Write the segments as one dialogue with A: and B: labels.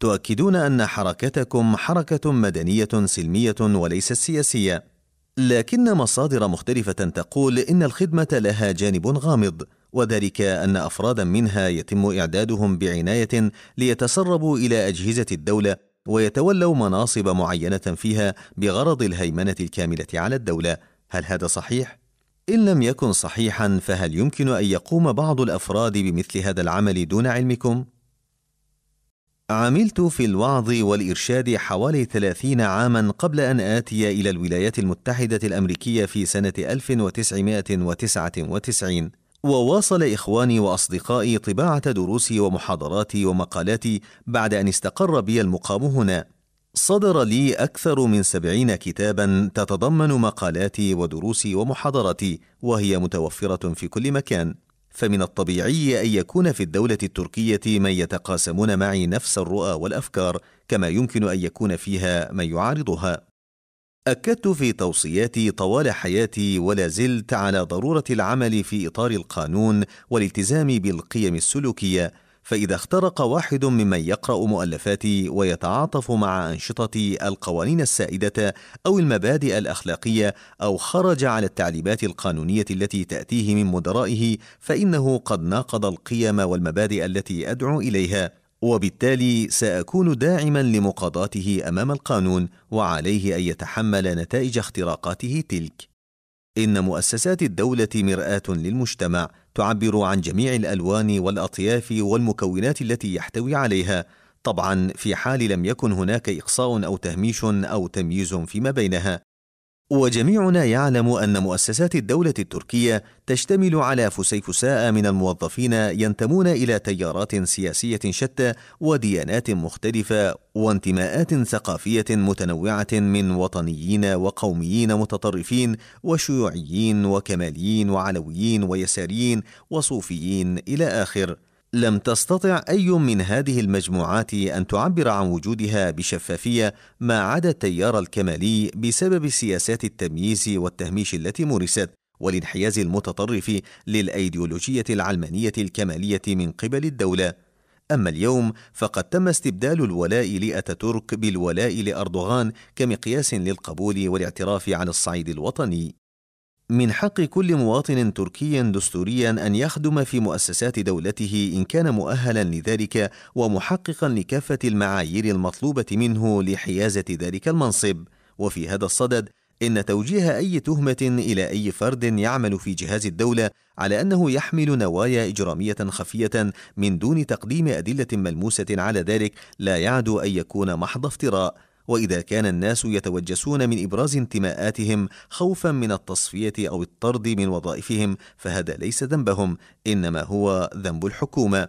A: تؤكدون أن حركتكم حركة مدنية سلمية وليست سياسية لكن مصادر مختلفة تقول إن الخدمة لها جانب غامض وذلك أن أفرادا منها يتم إعدادهم بعناية ليتسربوا إلى أجهزة الدولة ويتولوا مناصب معينة فيها بغرض الهيمنة الكاملة على الدولة. هل هذا صحيح؟ إن لم يكن صحيحا فهل يمكن أن يقوم بعض الأفراد بمثل هذا العمل دون علمكم؟ عملت في الوعظ والإرشاد حوالي ثلاثين عاما قبل أن آتي إلى الولايات المتحدة الأمريكية في سنة 1999 وواصل إخواني وأصدقائي طباعة دروسي ومحاضراتي ومقالاتي بعد أن استقر بي المقام هنا. صدر لي أكثر من سبعين كتابا تتضمن مقالاتي ودروسي ومحاضراتي وهي متوفرة في كل مكان. فمن الطبيعي أن يكون في الدولة التركية من يتقاسمون معي نفس الرؤى والأفكار كما يمكن أن يكون فيها من يعارضها. أكدت في توصياتي طوال حياتي ولا زلت على ضرورة العمل في إطار القانون والالتزام بالقيم السلوكية فإذا اخترق واحد ممن يقرأ مؤلفاتي ويتعاطف مع أنشطتي القوانين السائدة أو المبادئ الأخلاقية أو خرج على التعليمات القانونية التي تأتيه من مدرائه فإنه قد ناقض القيم والمبادئ التي أدعو إليها وبالتالي سأكون داعما لمقاضاته أمام القانون وعليه أن يتحمل نتائج اختراقاته تلك. إن مؤسسات الدولة مرآة للمجتمع تعبر عن جميع الألوان والأطياف والمكونات التي يحتوي عليها، طبعا في حال لم يكن هناك إقصاء أو تهميش أو تمييز فيما بينها، وجميعنا يعلم أن مؤسسات الدولة التركية تشتمل على فسيفساء من الموظفين ينتمون إلى تيارات سياسية شتى وديانات مختلفة وانتماءات ثقافية متنوعة من وطنيين وقوميين متطرفين وشيوعيين وكماليين وعلويين ويساريين وصوفيين إلى آخر. لم تستطع أي من هذه المجموعات أن تعبر عن وجودها بشفافية ما عدا التيار الكمالي بسبب سياسات التمييز والتهميش التي مورست والانحياز المتطرف للأيديولوجية العلمانية الكمالية من قبل الدولة. أما اليوم فقد تم استبدال الولاء لأتاتورك بالولاء لأردوغان كمقياس للقبول والاعتراف على الصعيد الوطني. من حق كل مواطن تركي دستوريا أن يخدم في مؤسسات دولته إن كان مؤهلا لذلك ومحققا لكافة المعايير المطلوبة منه لحيازة ذلك المنصب. وفي هذا الصدد إن توجيه أي تهمة إلى أي فرد يعمل في جهاز الدولة على أنه يحمل نوايا إجرامية خفية من دون تقديم أدلة ملموسة على ذلك لا يعد أن يكون محض افتراء. وإذا كان الناس يتوجسون من إبراز انتماءاتهم خوفا من التصفية أو الطرد من وظائفهم فهذا ليس ذنبهم إنما هو ذنب الحكومة.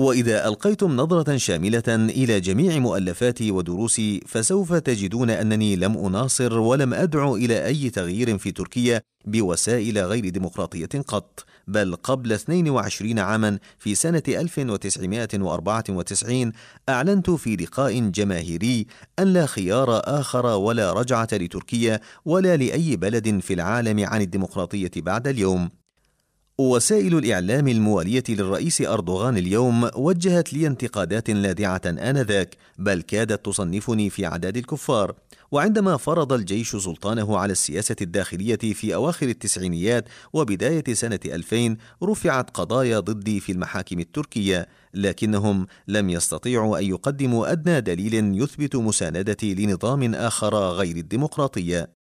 A: وإذا ألقيتم نظرة شاملة إلى جميع مؤلفاتي ودروسي فسوف تجدون أنني لم أناصر ولم أدعو إلى أي تغيير في تركيا بوسائل غير ديمقراطية قط. بل قبل 22 عاما في سنة 1994 أعلنت في لقاء جماهيري أن لا خيار آخر ولا رجعة لتركيا ولا لأي بلد في العالم عن الديمقراطية بعد اليوم. وسائل الإعلام الموالية للرئيس أردوغان اليوم وجهت لي انتقادات لاذعة آنذاك بل كادت تصنفني في عداد الكفار. وعندما فرض الجيش سلطانه على السياسة الداخلية في أواخر التسعينيات وبداية سنة 2000 رفعت قضايا ضدي في المحاكم التركية لكنهم لم يستطيعوا أن يقدموا أدنى دليل يثبت مساندتي لنظام آخر غير الديمقراطية.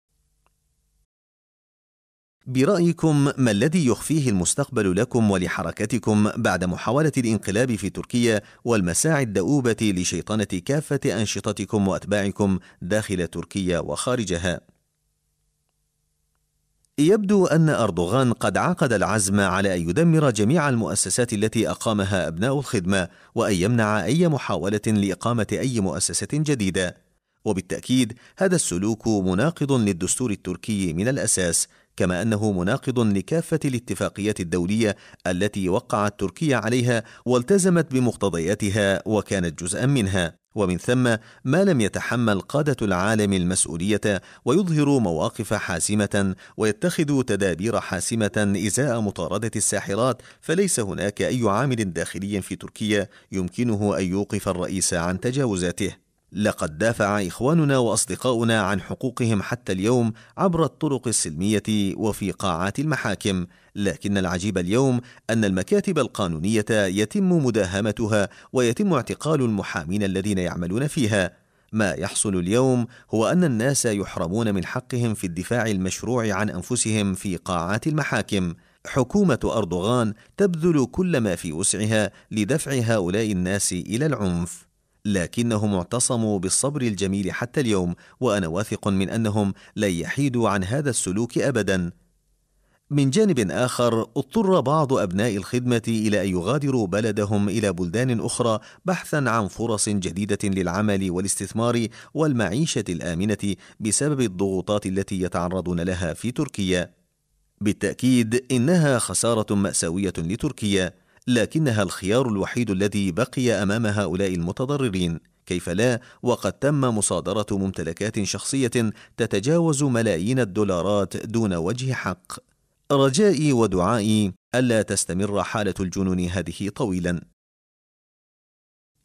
A: برأيكم ما الذي يخفيه المستقبل لكم ولحركتكم بعد محاولة الانقلاب في تركيا والمساعي الدؤوبة لشيطنة كافة أنشطتكم وأتباعكم داخل تركيا وخارجها؟ يبدو أن أردوغان قد عقد العزم على أن يدمر جميع المؤسسات التي أقامها أبناء الخدمة وأن يمنع أي محاولة لإقامة أي مؤسسة جديدة وبالتأكيد هذا السلوك مناقض للدستور التركي من الأساس كما أنه مناقض لكافة الاتفاقيات الدولية التي وقعت تركيا عليها والتزمت بمقتضياتها وكانت جزءا منها. ومن ثم ما لم يتحمل قادة العالم المسؤولية ويظهر مواقف حاسمة ويتخذ تدابير حاسمة إزاء مطاردة الساحرات فليس هناك أي عامل داخلي في تركيا يمكنه أن يوقف الرئيس عن تجاوزاته. لقد دافع إخواننا وأصدقاؤنا عن حقوقهم حتى اليوم عبر الطرق السلمية وفي قاعات المحاكم. لكن العجيب اليوم أن المكاتب القانونية يتم مداهمتها ويتم اعتقال المحامين الذين يعملون فيها. ما يحصل اليوم هو أن الناس يحرمون من حقهم في الدفاع المشروع عن أنفسهم في قاعات المحاكم. حكومة أردوغان تبذل كل ما في وسعها لدفع هؤلاء الناس إلى العنف. لكنهم اعتصموا بالصبر الجميل حتى اليوم وأنا واثق من أنهم لن يحيدوا عن هذا السلوك ابدا. من جانب آخر اضطر بعض أبناء الخدمة إلى أن يغادروا بلدهم إلى بلدان أخرى بحثا عن فرص جديدة للعمل والاستثمار والمعيشة الآمنة بسبب الضغوطات التي يتعرضون لها في تركيا. بالتأكيد إنها خسارة مأساوية لتركيا. لكنها الخيار الوحيد الذي بقي أمام هؤلاء المتضررين. كيف لا؟ وقد تم مصادرة ممتلكات شخصية تتجاوز ملايين الدولارات دون وجه حق. رجائي ودعائي ألا تستمر حالة الجنون هذه طويلا.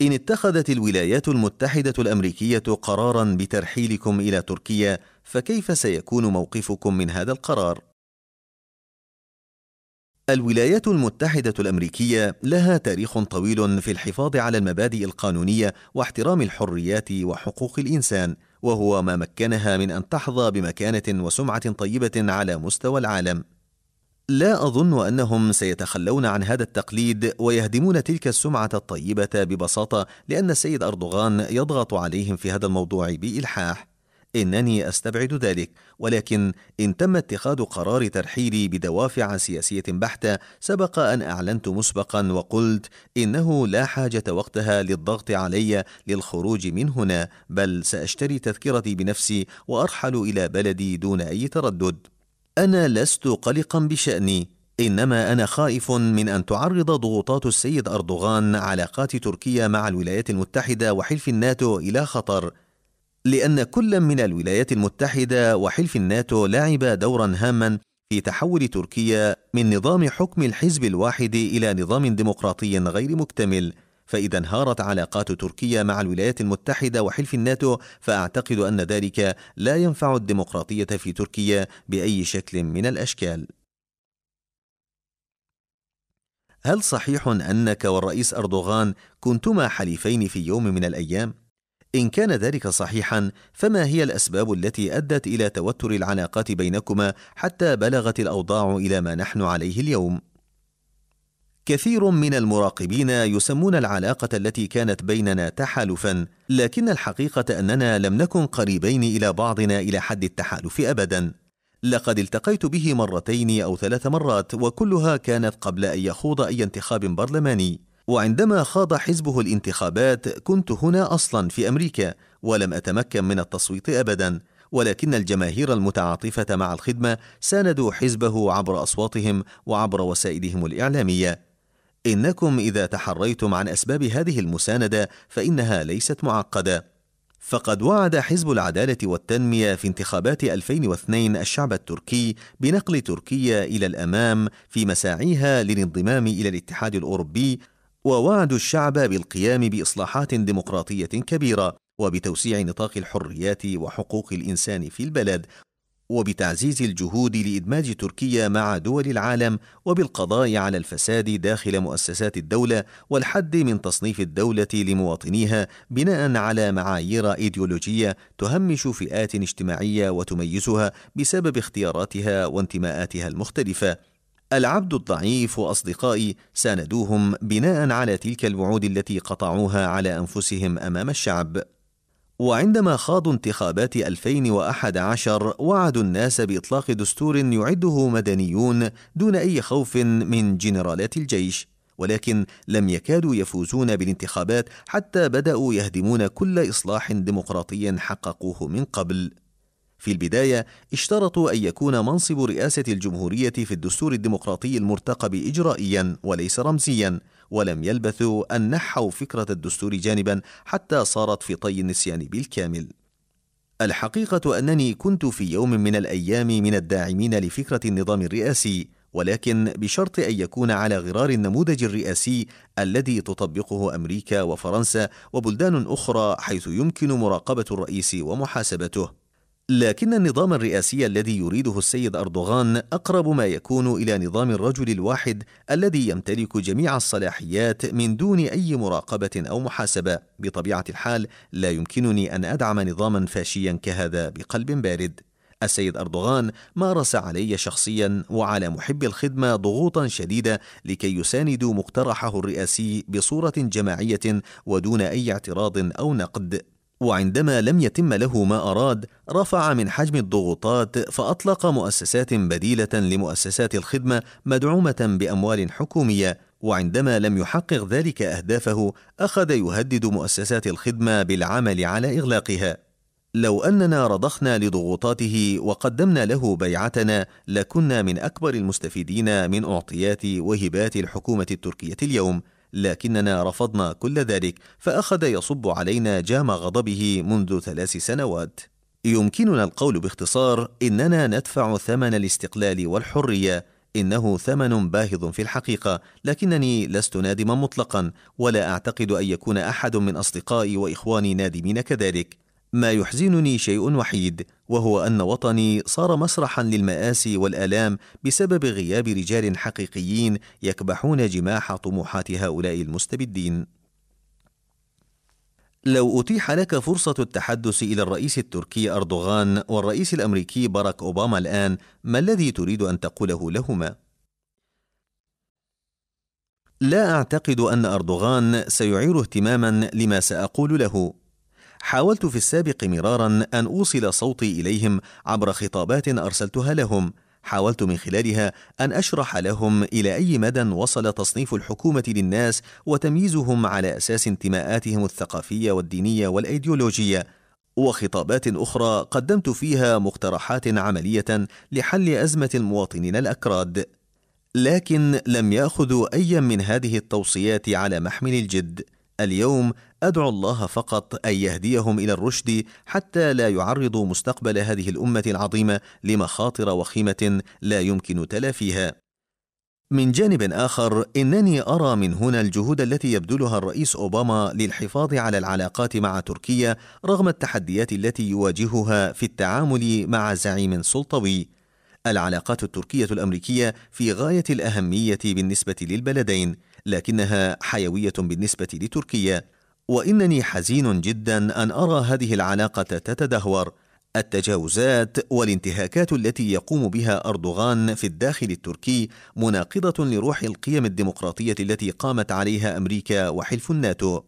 A: إن اتخذت الولايات المتحدة الأمريكية قرارا بترحيلكم إلى تركيا فكيف سيكون موقفكم من هذا القرار؟ الولايات المتحدة الأمريكية لها تاريخ طويل في الحفاظ على المبادئ القانونية واحترام الحريات وحقوق الإنسان، وهو ما مكنها من أن تحظى بمكانة وسمعة طيبة على مستوى العالم. لا أظن أنهم سيتخلون عن هذا التقليد ويهدمون تلك السمعة الطيبة ببساطة لأن السيد أردوغان يضغط عليهم في هذا الموضوع بإلحاح. إنني أستبعد ذلك ولكن إن تم اتخاذ قرار ترحيلي بدوافع سياسية بحتة سبق أن أعلنت مسبقا وقلت إنه لا حاجة وقتها للضغط علي للخروج من هنا بل سأشتري تذكرتي بنفسي وأرحل إلى بلدي دون أي تردد. أنا لست قلقا بشأني إنما أنا خائف من أن تعرض ضغوطات السيد أردوغان علاقات تركيا مع الولايات المتحدة وحلف الناتو إلى خطر. لأن كل من الولايات المتحدة وحلف الناتو لعب دورا هاما في تحول تركيا من نظام حكم الحزب الواحد إلى نظام ديمقراطي غير مكتمل فإذا انهارت علاقات تركيا مع الولايات المتحدة وحلف الناتو فأعتقد أن ذلك لا ينفع الديمقراطية في تركيا بأي شكل من الأشكال. هل صحيح أنك والرئيس أردوغان كنتما حليفين في يوم من الأيام؟ إن كان ذلك صحيحا فما هي الأسباب التي أدت إلى توتر العلاقات بينكما حتى بلغت الأوضاع إلى ما نحن عليه اليوم؟ كثير من المراقبين يسمون العلاقة التي كانت بيننا تحالفا، لكن الحقيقة أننا لم نكن قريبين إلى بعضنا إلى حد التحالف أبدا. لقد التقيت به مرتين أو ثلاث مرات وكلها كانت قبل أن يخوض أي انتخاب برلماني. وعندما خاض حزبه الانتخابات كنت هنا أصلا في أمريكا ولم أتمكن من التصويت ابدا ولكن الجماهير المتعاطفة مع الخدمة ساندوا حزبه عبر أصواتهم وعبر وسائلهم الإعلامية. إنكم إذا تحريتم عن أسباب هذه المساندة فإنها ليست معقدة. فقد وعد حزب العدالة والتنمية في انتخابات 2002 الشعب التركي بنقل تركيا إلى الأمام في مساعيها للانضمام إلى الاتحاد الأوروبي ووعد الشعب بالقيام بإصلاحات ديمقراطية كبيرة وبتوسيع نطاق الحريات وحقوق الإنسان في البلد وبتعزيز الجهود لإدماج تركيا مع دول العالم وبالقضاء على الفساد داخل مؤسسات الدولة والحد من تصنيف الدولة لمواطنيها بناء على معايير إيديولوجية تهمش فئات اجتماعية وتميزها بسبب اختياراتها وانتماءاتها المختلفة. العبد الضعيف وأصدقائي ساندوهم بناء على تلك الوعود التي قطعوها على أنفسهم أمام الشعب وعندما خاضوا انتخابات 2011 وعدوا الناس بإطلاق دستور يعده مدنيون دون أي خوف من جنرالات الجيش ولكن لم يكادوا يفوزون بالانتخابات حتى بدأوا يهدمون كل إصلاح ديمقراطي حققوه من قبل. في البداية اشترطوا أن يكون منصب رئاسة الجمهورية في الدستور الديمقراطي المرتقب إجرائيا وليس رمزيا، ولم يلبثوا أن نحوا فكرة الدستور جانبا حتى صارت في طي النسيان بالكامل. الحقيقة أنني كنت في يوم من الأيام من الداعمين لفكرة النظام الرئاسي، ولكن بشرط أن يكون على غرار النموذج الرئاسي الذي تطبقه أمريكا وفرنسا وبلدان أخرى حيث يمكن مراقبة الرئيس ومحاسبته لكن النظام الرئاسي الذي يريده السيد أردوغان أقرب ما يكون إلى نظام الرجل الواحد الذي يمتلك جميع الصلاحيات من دون أي مراقبة أو محاسبة. بطبيعة الحال لا يمكنني أن أدعم نظاما فاشيا كهذا بقلب بارد. السيد أردوغان مارس علي شخصيا وعلى محب الخدمة ضغوطا شديدة لكي يساندوا مقترحه الرئاسي بصورة جماعية ودون أي اعتراض أو نقد. وعندما لم يتم له ما أراد رفع من حجم الضغوطات فأطلق مؤسسات بديلة لمؤسسات الخدمة مدعومة بأموال حكومية وعندما لم يحقق ذلك أهدافه أخذ يهدد مؤسسات الخدمة بالعمل على إغلاقها. لو أننا رضخنا لضغوطاته وقدمنا له بيعتنا لكنا من أكبر المستفيدين من أعطيات وهبات الحكومة التركية اليوم. لكننا رفضنا كل ذلك فأخذ يصب علينا جام غضبه منذ ثلاث سنوات. يمكننا القول باختصار إننا ندفع ثمن الاستقلال والحرية. إنه ثمن باهظ في الحقيقة لكنني لست نادما مطلقا ولا أعتقد أن يكون أحد من أصدقائي وإخواني نادمين كذلك. ما يحزنني شيء وحيد وهو أن وطني صار مسرحا للمآسي والآلام بسبب غياب رجال حقيقيين يكبحون جماح طموحات هؤلاء المستبدين. لو أتيح لك فرصة التحدث إلى الرئيس التركي أردوغان والرئيس الأمريكي باراك أوباما الآن ما الذي تريد أن تقوله لهما؟ لا أعتقد أن أردوغان سيعير اهتماما لما سأقول له. حاولت في السابق مرارا أن أوصل صوتي إليهم عبر خطابات أرسلتها لهم. حاولت من خلالها أن أشرح لهم إلى أي مدى وصل تصنيف الحكومة للناس وتمييزهم على أساس انتماءاتهم الثقافية والدينية والإيديولوجية. وخطابات أخرى قدمت فيها مقترحات عملية لحل أزمة المواطنين الأكراد. لكن لم يأخذوا أي من هذه التوصيات على محمل الجد. اليوم أدعو الله فقط أن يهديهم إلى الرشد حتى لا يعرضوا مستقبل هذه الأمة العظيمة لمخاطر وخيمة لا يمكن تلافيها. من جانب آخر إنني أرى من هنا الجهود التي يبذلها الرئيس أوباما للحفاظ على العلاقات مع تركيا رغم التحديات التي يواجهها في التعامل مع زعيم سلطوي. العلاقات التركية الأمريكية في غاية الأهمية بالنسبة للبلدين لكنها حيوية بالنسبة لتركيا. وإنني حزين جدا أن أرى هذه العلاقة تتدهور. التجاوزات والانتهاكات التي يقوم بها أردوغان في الداخل التركي مناقضة لروح القيم الديمقراطية التي قامت عليها أمريكا وحلف الناتو.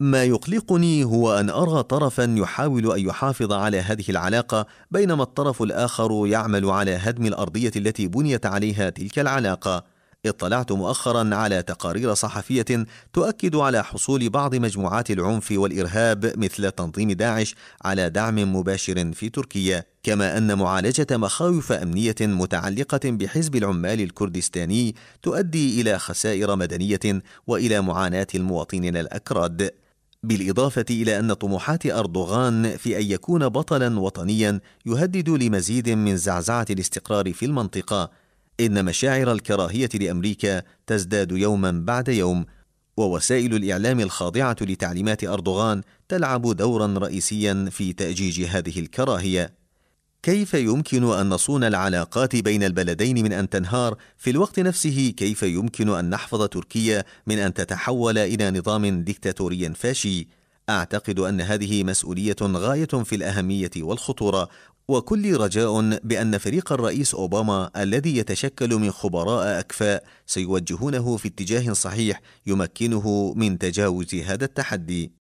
A: ما يقلقني هو أن أرى طرفا يحاول أن يحافظ على هذه العلاقة بينما الطرف الآخر يعمل على هدم الأرضية التي بنيت عليها تلك العلاقة. اطلعت مؤخرا على تقارير صحفية تؤكد على حصول بعض مجموعات العنف والإرهاب مثل تنظيم داعش على دعم مباشر في تركيا كما أن معالجة مخاوف أمنية متعلقة بحزب العمال الكردستاني تؤدي إلى خسائر مدنية وإلى معاناة المواطنين الأكراد. بالإضافة إلى أن طموحات أردوغان في أن يكون بطلا وطنيا يهدد لمزيد من زعزعة الاستقرار في المنطقة إن مشاعر الكراهية لأمريكا تزداد يوما بعد يوم ووسائل الإعلام الخاضعة لتعليمات أردوغان تلعب دورا رئيسيا في تأجيج هذه الكراهية. كيف يمكن أن نصون العلاقات بين البلدين من أن تنهار؟ في الوقت نفسه كيف يمكن أن نحفظ تركيا من أن تتحول إلى نظام ديكتاتوري فاشي؟ أعتقد أن هذه مسؤولية غاية في الأهمية والخطورة وكل رجاء بأن فريق الرئيس أوباما الذي يتشكل من خبراء أكفاء سيوجهونه في اتجاه صحيح يمكنه من تجاوز هذا التحدي.